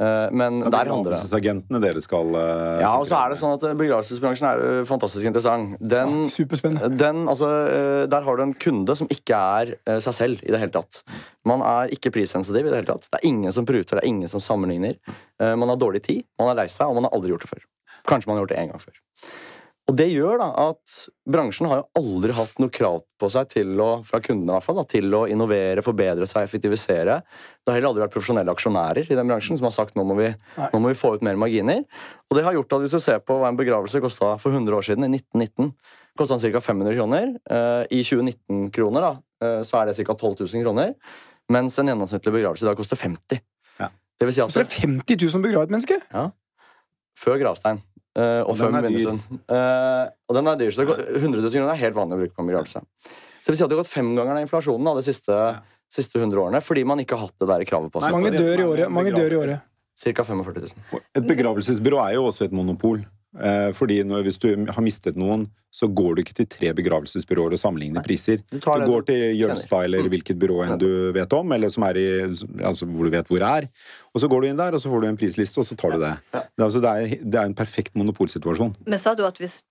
Speaker 3: Eh, Men
Speaker 1: ja,
Speaker 3: der
Speaker 1: er
Speaker 3: handler det
Speaker 1: begravelsesagentene dere skal uh,
Speaker 3: Ja, og så er det sånn at eh, Begravelsesbransjen er uh, fantastisk interessant. Den,
Speaker 2: Superspennende.
Speaker 3: den, altså, uh, der har du en kunde som ikke er seg selv i det hele tatt. Man er ikke prissensitiv i det hele tatt. Det er ingen som pruter, det er ingen som sammenligner. Man har dårlig tid, man er lei seg, og man har aldri gjort det før. Kanskje man har gjort det én gang før. Og det gjør da at bransjen har jo aldri hatt noe krav på seg til å, fra kundene i hvert fall, da, til å innovere, forbedre seg, effektivisere. Det har heller aldri vært profesjonelle aksjonærer i den bransjen som har sagt nå må vi, nå må vi få ut mer marginer. Og det har gjort at hvis du ser på hva en begravelse kosta for 100 år siden, i 1919, kosta den ca. 500 kroner. Eh, I 2019-kroner da, eh, så er det ca. 12 000 kroner. Mens en gjennomsnittlig begravelse i dag koster 50.
Speaker 1: Ja.
Speaker 3: Det vil si at
Speaker 2: Så det er 50 000 begravet menneske?
Speaker 3: før gravstein. Eh, og,
Speaker 1: Og den er dyr.
Speaker 3: Eh, og den er dyr, så det går, 100 000 kroner er helt vanlig å bruke på en begravelse. Så det vil si at det har gått femgangeren av inflasjonen da, de siste, siste 100 årene, fordi man ikke har hatt det der kravet på
Speaker 1: Nei,
Speaker 3: seg.
Speaker 2: Mange dør i året. Mange dør i året.
Speaker 3: Ca. 45 000.
Speaker 1: Et begravelsesbyrå er jo også et monopol. Eh, fordi når, hvis du har mistet noen, så går du ikke til tre begravelsesbyråer og sammenligner priser.
Speaker 3: Du
Speaker 1: Du går til Jølstad eller
Speaker 3: Mm.
Speaker 1: hvilket byrå enn du vet om, eller som er i, altså hvor du vet hvor det er. Og så går du inn der, og så får du en prisliste, og så tar du det. Det er, altså, det er, det er en perfekt monopolsituasjon.
Speaker 4: Men sa du at hvis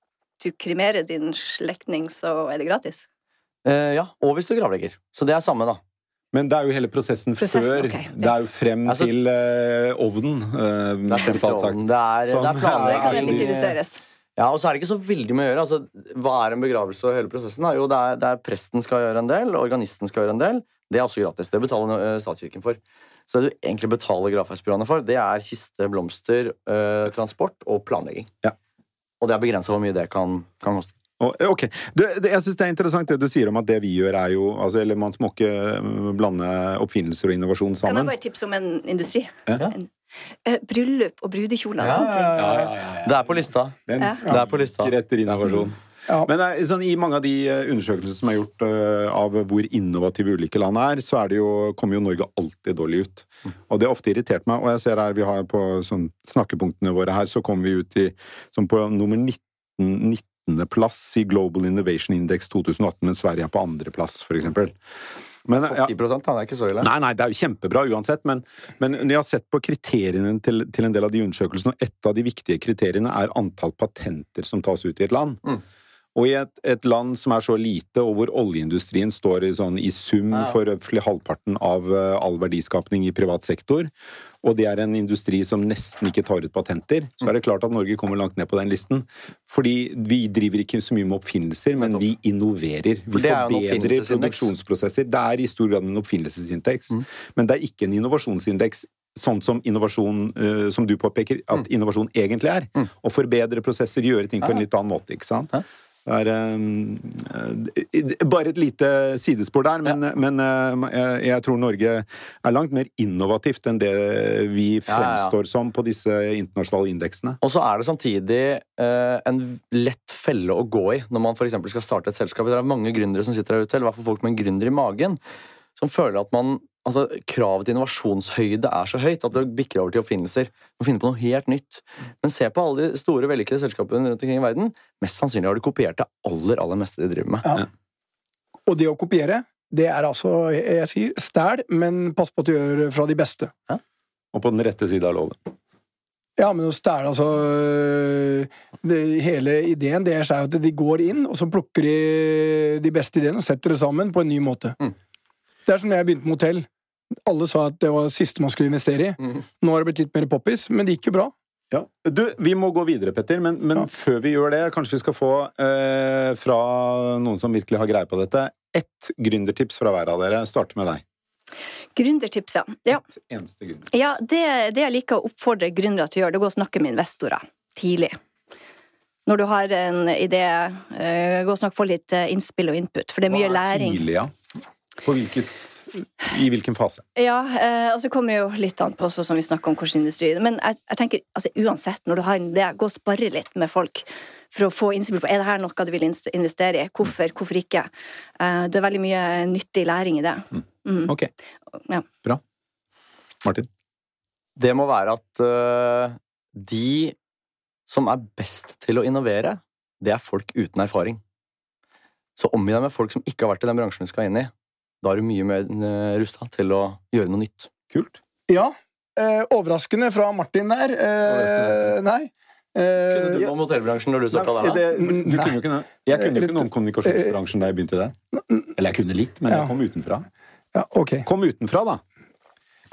Speaker 4: du kremerer din slektning, så er det gratis?
Speaker 3: Eh, ja, og hvis du gravlegger. Så det er samme, da.
Speaker 1: Men det er jo hele prosessen,
Speaker 4: Prosessen,
Speaker 1: før.
Speaker 4: ok,
Speaker 1: Det er jo frem
Speaker 3: Altså-
Speaker 1: til uh, ovnen, Uh,
Speaker 3: Det er, frem til
Speaker 1: sagt.
Speaker 3: ovnen. det er,
Speaker 1: Sånn,
Speaker 3: det er planlegging.
Speaker 4: kan
Speaker 1: er så-
Speaker 3: Ja, og så er det ikke så veldig mye å gjøre. Altså, hva er en begravelse og hele prosessen? Da? Jo, det er, det er presten skal gjøre en del, organisten skal gjøre en del. Det er også gratis. Det betaler eh, statskirken for. Så det du egentlig betaler gravferdsbyråene for, det er kiste, blomster, uh, transport og planlegging.
Speaker 1: Ja.
Speaker 3: Og det er begrensa hvor mye det kan, kan koste.
Speaker 1: Og- Ok, du, det, Jeg syns det er interessant det du sier om at det vi gjør, er jo altså, Eller man må ikke eh, blande oppfinnelser og innovasjon sammen.
Speaker 4: Kan jeg bare tipse om en industri?
Speaker 1: Ja.
Speaker 4: En, uh, bryllup og brudekjoler og
Speaker 3: Ja,
Speaker 4: sånne ting.
Speaker 3: ja, ja, Det er på lista.
Speaker 1: Den
Speaker 4: Ja.
Speaker 3: Det er på lista.
Speaker 1: etter innovasjon.
Speaker 2: Ja.
Speaker 1: Men eh, sånn, i mange av de eh, undersøkelsene som er gjort uh, av hvor innovative ulike land er, så er det jo, kommer jo Norge alltid dårlig ut. Og det har ofte irritert meg. Og jeg ser her, vi har på sånn, snakkepunktene våre her, så kommer vi ut i sånn på nummer 19. 19.-plass i Global Innovation Index 2018, mens Sverige er på andreplass, eksempel. Men, ja,
Speaker 3: 10 da, det er ikke så ille.
Speaker 1: Nei, nei, det er jo kjempebra uansett, men, men når jeg har sett på kriteriene til, til en del av de undersøkelsene, og et av de viktige kriteriene er antall patenter som tas ut i et land.
Speaker 3: Mm.
Speaker 1: Og i et, et land som er så lite, og hvor oljeindustrien står i, sånn, i sum for halvparten av eh, all verdiskapning i privat sektor, og det er en industri som nesten ikke tar ut patenter, så er det klart at Norge kommer langt ned på den listen. Fordi vi driver ikke så mye med oppfinnelser, men vi innoverer. Vi
Speaker 3: er
Speaker 1: forbedrer produksjonsprosesser. Det er i stor grad en oppfinnelsesindeks, men det er ikke en innovasjonsindeks. Sånn som innovasjon, uh, som du påpeker, at innovasjon egentlig er. Å forbedre prosesser, gjøre ting på en litt annen måte, ikke sant?
Speaker 3: Ja.
Speaker 1: Er eh, eh, bare et lite sidespor der, men, men eh, jeg, jeg tror Norge er langt mer innovativt enn det vi
Speaker 3: Ja, ja, ja.
Speaker 1: fremstår som på disse internasjonale indeksene.
Speaker 3: Og så er det samtidig en lett felle å gå i når man eksempel skal starte et selskap. Det er mange gründere som sitter der ute, eller i hvert fall folk med en gründer i magen, som føler at man Altså, Kravet til innovasjonshøyde er så høyt at det bikker over til oppfinnelser. Må finne på noe helt nytt. Men se på alle de store, vellykkede selskapene rundt omkring i verden. Mest sannsynlig har de kopiert det aller aller meste de driver med.
Speaker 2: Ja. Og det å kopiere, det er altså Jeg sier stæl, men pass på at du gjør fra de beste.
Speaker 1: Og på den rette sida av loven.
Speaker 2: Ja, men å stæle, altså det, Hele ideen det er at de går inn, og så plukker de de beste ideene og setter det sammen på en ny måte.
Speaker 3: Mm.
Speaker 2: Det er som da jeg begynte med hotell. Alle sa at det var det siste man skulle investere i.
Speaker 3: Mm.
Speaker 2: Nå har det blitt litt mer poppis, men det gikk jo bra.
Speaker 1: Ja. Du, vi må gå videre, Petter, men, men
Speaker 2: Ja.
Speaker 1: før vi gjør det, kanskje vi skal få eh, fra noen som virkelig har greie på dette, ett gründertips fra hver av dere. Starte med deg.
Speaker 4: Gründertips, ja. ja.
Speaker 1: Et eneste gründertips.
Speaker 4: Ja, det, det jeg liker å oppfordre gründere til å gjøre, det er å gå og snakke med investorer tidlig. Når du har en idé, eh, gå og snakke, få litt eh, innspill og input, for det er mye
Speaker 1: Hva
Speaker 4: læring.
Speaker 1: Tidlig, ja. På hvilket, I hvilken fase?
Speaker 4: Ja, eh, og så kommer jo litt an på også, som vi snakker om hvilken industri. Men jeg, jeg tenker, altså uansett, når du har en idé, gå og sparre litt med folk for å få innspill på er det her noe du vil investere i. Hvorfor, hvorfor ikke? Eh, det er veldig mye nyttig læring i det. Mm.
Speaker 1: Ok,
Speaker 4: Ja.
Speaker 1: bra. Martin?
Speaker 3: Det må være at uh, de som er best til å innovere, det er folk uten erfaring. Så omgi deg med folk som ikke har vært i den bransjen du skal inn i. Da er du mye mer uh, rusta til å gjøre noe nytt.
Speaker 1: Kult.
Speaker 2: Ja, eh, overraskende fra Martin der. Eh, nei. Eh,
Speaker 3: Kunne du noe om hotellbransjen når du starta der? da?
Speaker 1: Det, du kunne jo ikke. Jeg kunne jo ikke noe om kommunikasjonsbransjen da jeg begynte der. det. Eller jeg kunne litt, men jeg kom utenfra.
Speaker 2: ja, ok.
Speaker 1: Kom utenfra, da!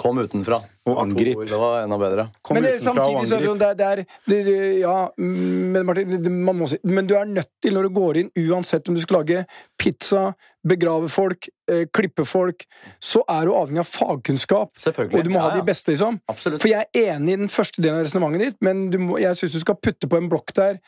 Speaker 3: Kom utenfra.
Speaker 1: Og angrip.
Speaker 3: Det var enda bedre.
Speaker 1: Kom
Speaker 2: men det,
Speaker 1: utenfra
Speaker 2: samtidig så det sånn, det, er- det er det, det, Ja, men Martin, man må si Men du er nødt til, når du går inn, uansett om du skal lage pizza, begrave folk, eh, klippe folk, så er du avhengig av fagkunnskap.
Speaker 3: Selvfølgelig.
Speaker 2: Og du må ha
Speaker 3: Ja, ja.
Speaker 2: de beste, liksom.
Speaker 3: Absolutt.
Speaker 2: For jeg er enig i den første delen av resonnementet ditt, men du må, jeg syns du skal putte på en blokk der.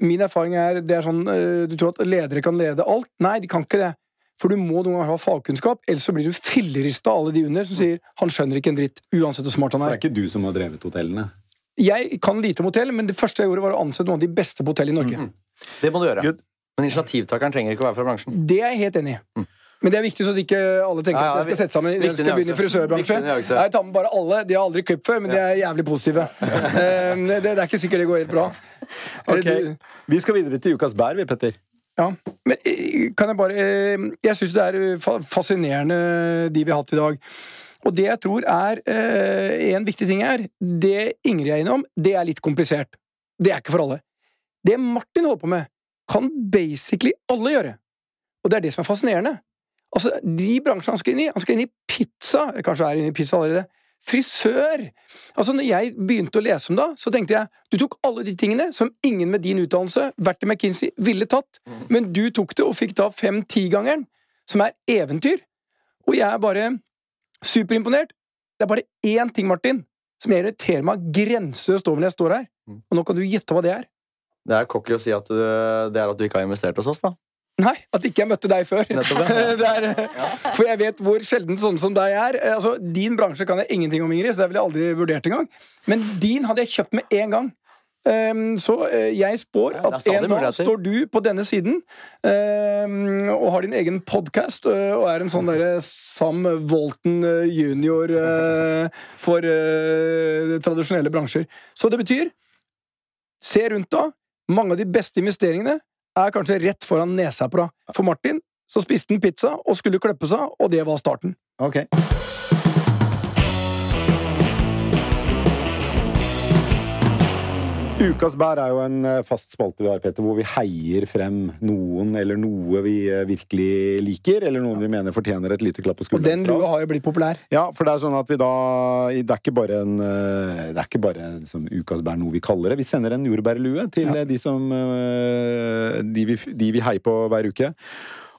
Speaker 2: Min erfaring er det er sånn eh, Du tror at ledere kan lede alt? Nei, de kan ikke det. For du må noen ganger ha fagkunnskap, ellers så blir du fillerista av alle de under som sier 'han skjønner ikke en dritt', uansett hvor smart han
Speaker 1: For
Speaker 2: er.
Speaker 1: det er ikke du som har drevet hotellene.
Speaker 2: Jeg kan lite om hotell, men det første jeg gjorde, var å ansette noen av de beste på hotell i Norge.
Speaker 3: Mhm. Det må du gjøre.
Speaker 1: Good.
Speaker 3: Men initiativtakeren trenger ikke å være fra bransjen.
Speaker 2: Det er jeg helt enig i. Men det er viktig så at ikke alle tenker
Speaker 3: Ja, ja,
Speaker 2: at jeg skal sette sammen Jeg skal begynne i frisørbransjen. Jeg tar med bare alle. De har aldri klipp før, men de er jævlig positive. Eh, det, det er ikke sikkert det går helt bra. Okay.
Speaker 1: Ok, Vi skal videre til ukas bær, vi, Petter.
Speaker 2: Ja, men eh, kan jeg bare eh, Jeg syns det er eh, fascinerende de vi har hatt i dag. Og det jeg tror er en viktig ting her, det Ingrid er innom, det er litt komplisert. Det er ikke for alle. Det Martin holder på med, kan basically alle gjøre. Og det er det som er fascinerende. Altså, De bransjene han skal inn i Han skal inn i pizza. Kanskje er inne i pizza allerede. Frisør! Altså, når jeg begynte å lese om det, så tenkte jeg du tok alle de tingene som ingen med din utdannelse, vært i McKinsey, ville tatt, men du tok det og fikk da fem-tigangeren, som er eventyr. Og jeg er bare superimponert. Det er bare én ting, Martin, som irriterer meg grenseløst over når jeg står her. Og nå kan du gjette hva det er.
Speaker 3: Det er cocky å si at du, det er at du ikke har investert hos oss, da.
Speaker 2: Nei, at ikke jeg møtte deg før.
Speaker 3: Nettopp, ja.
Speaker 2: det er, for jeg vet hvor sjelden sånne som deg er. Altså, din bransje kan jeg ingenting om, Ingrid, så det ville jeg aldri vurdert engang. Men din hadde jeg kjøpt med en gang. Um, så uh, jeg spår at en dag står du på denne siden um, og har din egen podkast og er en sånn derre Sam Walton uh, junior eh, for eh, tradisjonelle bransjer. Så det betyr Se rundt da. Mange av de beste investeringene er kanskje rett foran nesa på deg. For Martin så spiste han pizza og skulle klippe seg, og det var starten.
Speaker 1: Ok. Ukas bær er jo en eh, fast spalte vi har, Peter, hvor vi heier frem noen eller noe vi eh, virkelig liker, eller noen vi mener fortjener et lite klapp på
Speaker 2: Og den lua har jo blitt populær.
Speaker 1: Ja, for det er sånn at vi da Det er ikke bare en eh, Det er ikke bare liksom, ukas bær noe vi kaller det. Vi sender en jordbærlue til
Speaker 2: Ja.
Speaker 1: de som de vi, de vi heier på hver uke.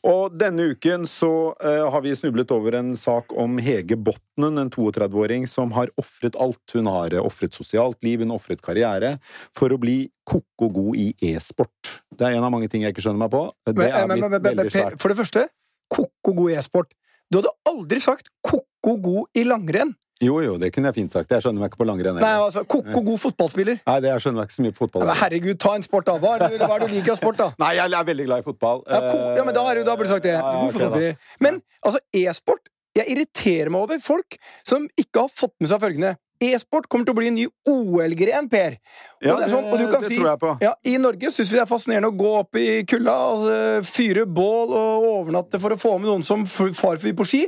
Speaker 1: Og denne uken så uh, har vi snublet over en sak om Hege Botnen, en 32-åring som har ofret alt. Hun har ofret sosialt liv, hun har ofret karriere, for å bli ko-ko god i e-sport. Det er en av mange ting jeg ikke skjønner meg på. Det er
Speaker 2: men, men, men, men, for det første, ko-ko god i e-sport. Du hadde aldri sagt ko-ko god i langrenn.
Speaker 1: Jo, jo, det kunne jeg fint sagt. Jeg skjønner meg ikke på langrenn.
Speaker 2: Nei, altså, ko-ko god fotballspiller.
Speaker 1: Nei, det jeg skjønner meg ikke så mye på fotball.
Speaker 2: Ja, men herregud, ta en sport, da. Hva er det, hva er det du liker av sport, da?
Speaker 1: Nei, jeg er veldig glad i fotball.
Speaker 2: Ja, ja men da, er da burde du sagt det.
Speaker 1: Ja,
Speaker 2: God
Speaker 1: ok,
Speaker 2: fotballspiller. Men altså, e-sport Jeg irriterer meg over folk som ikke har fått med seg følgende. E-sport kommer til å bli en ny OL-gren, Per. Og
Speaker 1: Ja,
Speaker 2: det sånn, og du kan
Speaker 1: det
Speaker 2: si
Speaker 1: tror jeg på.
Speaker 2: ja, I Norge syns vi det er fascinerende å gå opp i kulda, altså, fyre bål og overnatte for å få med noen som farfyr på ski.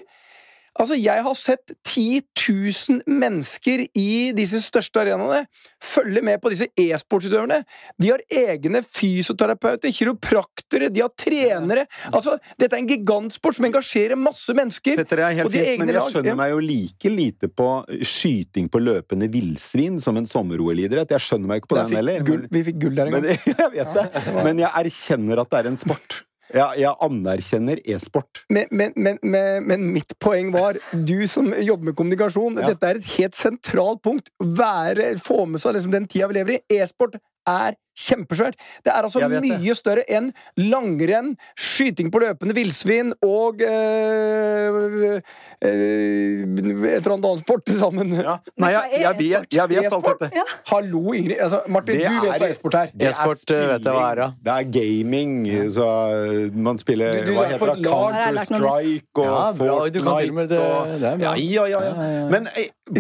Speaker 2: Altså, Jeg har sett 10 000 mennesker i disse største arenaene følge med på disse e-sportsutøverne. De har egne fysioterapeuter, kiropraktere, de har trenere. Altså, Dette er en gigantsport som engasjerer masse mennesker.
Speaker 1: Petter, jeg er helt fint, men jeg
Speaker 2: lag,
Speaker 1: skjønner meg jo like lite på skyting på løpende villsvin som en sommer-OL-idrett. Jeg skjønner meg ikke på den heller.
Speaker 2: Men... vi fikk gull der en gang.
Speaker 1: men, jeg vet det. Men jeg erkjenner at det er en sport. Jeg, jeg anerkjenner e-sport.
Speaker 2: Men, men, men, men, men mitt poeng var, du som jobber med kommunikasjon,
Speaker 1: Ja.
Speaker 2: dette er et helt sentralt punkt. Være, få med seg liksom den tida vi lever i. E-sport er kjempesvært. Det er altså
Speaker 1: mye det.
Speaker 2: større enn langrenn, skyting på løpende villsvin og øh, øh, et eller annet annet sport til sammen.
Speaker 1: Ja. Nei, jeg, jeg, vet, jeg vet alt dette.
Speaker 4: Ja.
Speaker 2: Hallo, Ingrid. Altså, Martin,
Speaker 1: Det
Speaker 2: du vet hva e-sport er.
Speaker 3: E-sport, eh, vet jeg hva er, ja.
Speaker 1: Det er gaming, så man spiller
Speaker 2: Du- du
Speaker 1: Hva
Speaker 2: er
Speaker 1: heter det? Counter-Strike og
Speaker 3: Ja,
Speaker 1: Fortnite
Speaker 3: det-
Speaker 1: og
Speaker 3: det
Speaker 1: ja, ja, ja, ja.
Speaker 3: Ja, ja, ja.
Speaker 1: Men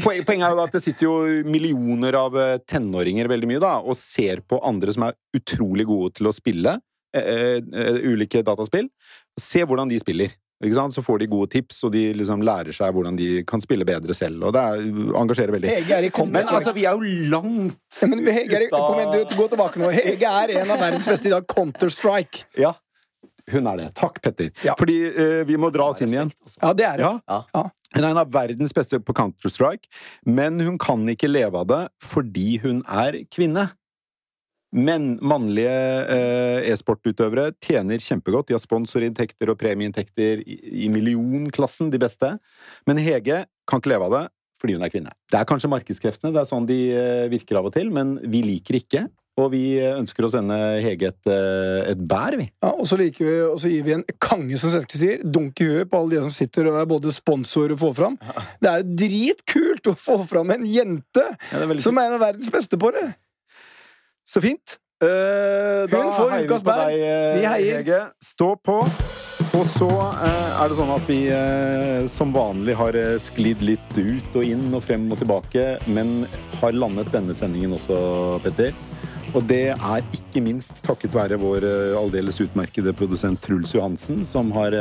Speaker 1: poenget er jo da at det sitter jo millioner av tenåringer veldig mye da, og ser på andre som er utrolig gode til å spille eh, eh, ulike dataspill. Se hvordan de spiller. Ikke sant? Så får de gode tips, og de liksom lærer seg hvordan de kan spille bedre selv. Og det er, engasjerer veldig.
Speaker 2: Hege er i kom-
Speaker 1: Men altså, vi er jo langt
Speaker 2: Ja, men Hege er, i- kom igjen, du, gå tilbake nå. Hege er en av verdens beste i dag. Counter-Strike.
Speaker 1: Ja. Hun er det. Takk, Petter.
Speaker 2: Ja.
Speaker 1: Fordi eh, vi må dra oss inn igjen.
Speaker 2: Ja, det er det.
Speaker 1: Ja.
Speaker 3: Ja.
Speaker 1: Hun er en av verdens beste på Counter-Strike, men hun kan ikke leve av det fordi hun er kvinne. Men mannlige eh, e-sportutøvere tjener kjempegodt. De har sponsorinntekter og premieinntekter i, i millionklassen, de beste. Men Hege kan ikke leve av det fordi hun er kvinne. Det er kanskje markedskreftene, det er sånn de eh, virker av og til, men vi liker ikke. Og vi ønsker å sende Hege et, eh, et bær, vi.
Speaker 2: Ja, og, så liker vi, og så gir vi en kange, som svensker sier, dunk i huet på alle de som sitter og er både sponsor og får fram. Det er jo dritkult å få fram en jente
Speaker 1: Ja,
Speaker 2: som er en av verdens beste på det!
Speaker 1: Så fint. Da
Speaker 2: Hun får ukas
Speaker 1: på
Speaker 2: bær.
Speaker 1: eh,
Speaker 2: Vi heier.
Speaker 1: Hege. Stå på. Og så uh, er det sånn at vi uh, som vanlig har sklidd litt ut og inn og frem og tilbake, men har landet denne sendingen også, Petter. Og det er ikke minst takket være vår aldeles utmerkede produsent Truls Johansen, som har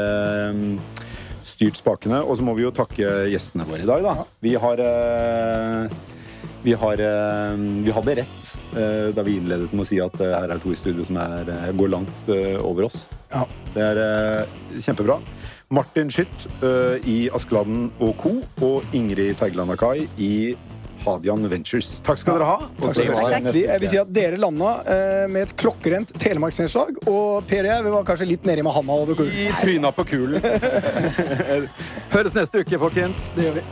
Speaker 1: styrt spakene. Og så må vi jo takke gjestene våre i dag, da. Vi har vi, har, eh, vi hadde rett eh, da vi innledet med å si at eh, her er to i studio som er, går langt over oss.
Speaker 2: Ja.
Speaker 1: Det er kjempebra. Martin Schytt eh, i Askeladden og co. og Ingrid Teigeland Akai i Hadian Ventures. Takk skal dere ha.
Speaker 2: Takk skal dere ha. Jeg vil si at dere landa med et klokkerent telemarksnedslag, og Per og jeg vi var kanskje litt nedi med handa over kulen.
Speaker 1: I tryna på kulen. Høres neste uke, folkens.
Speaker 2: Det gjør vi.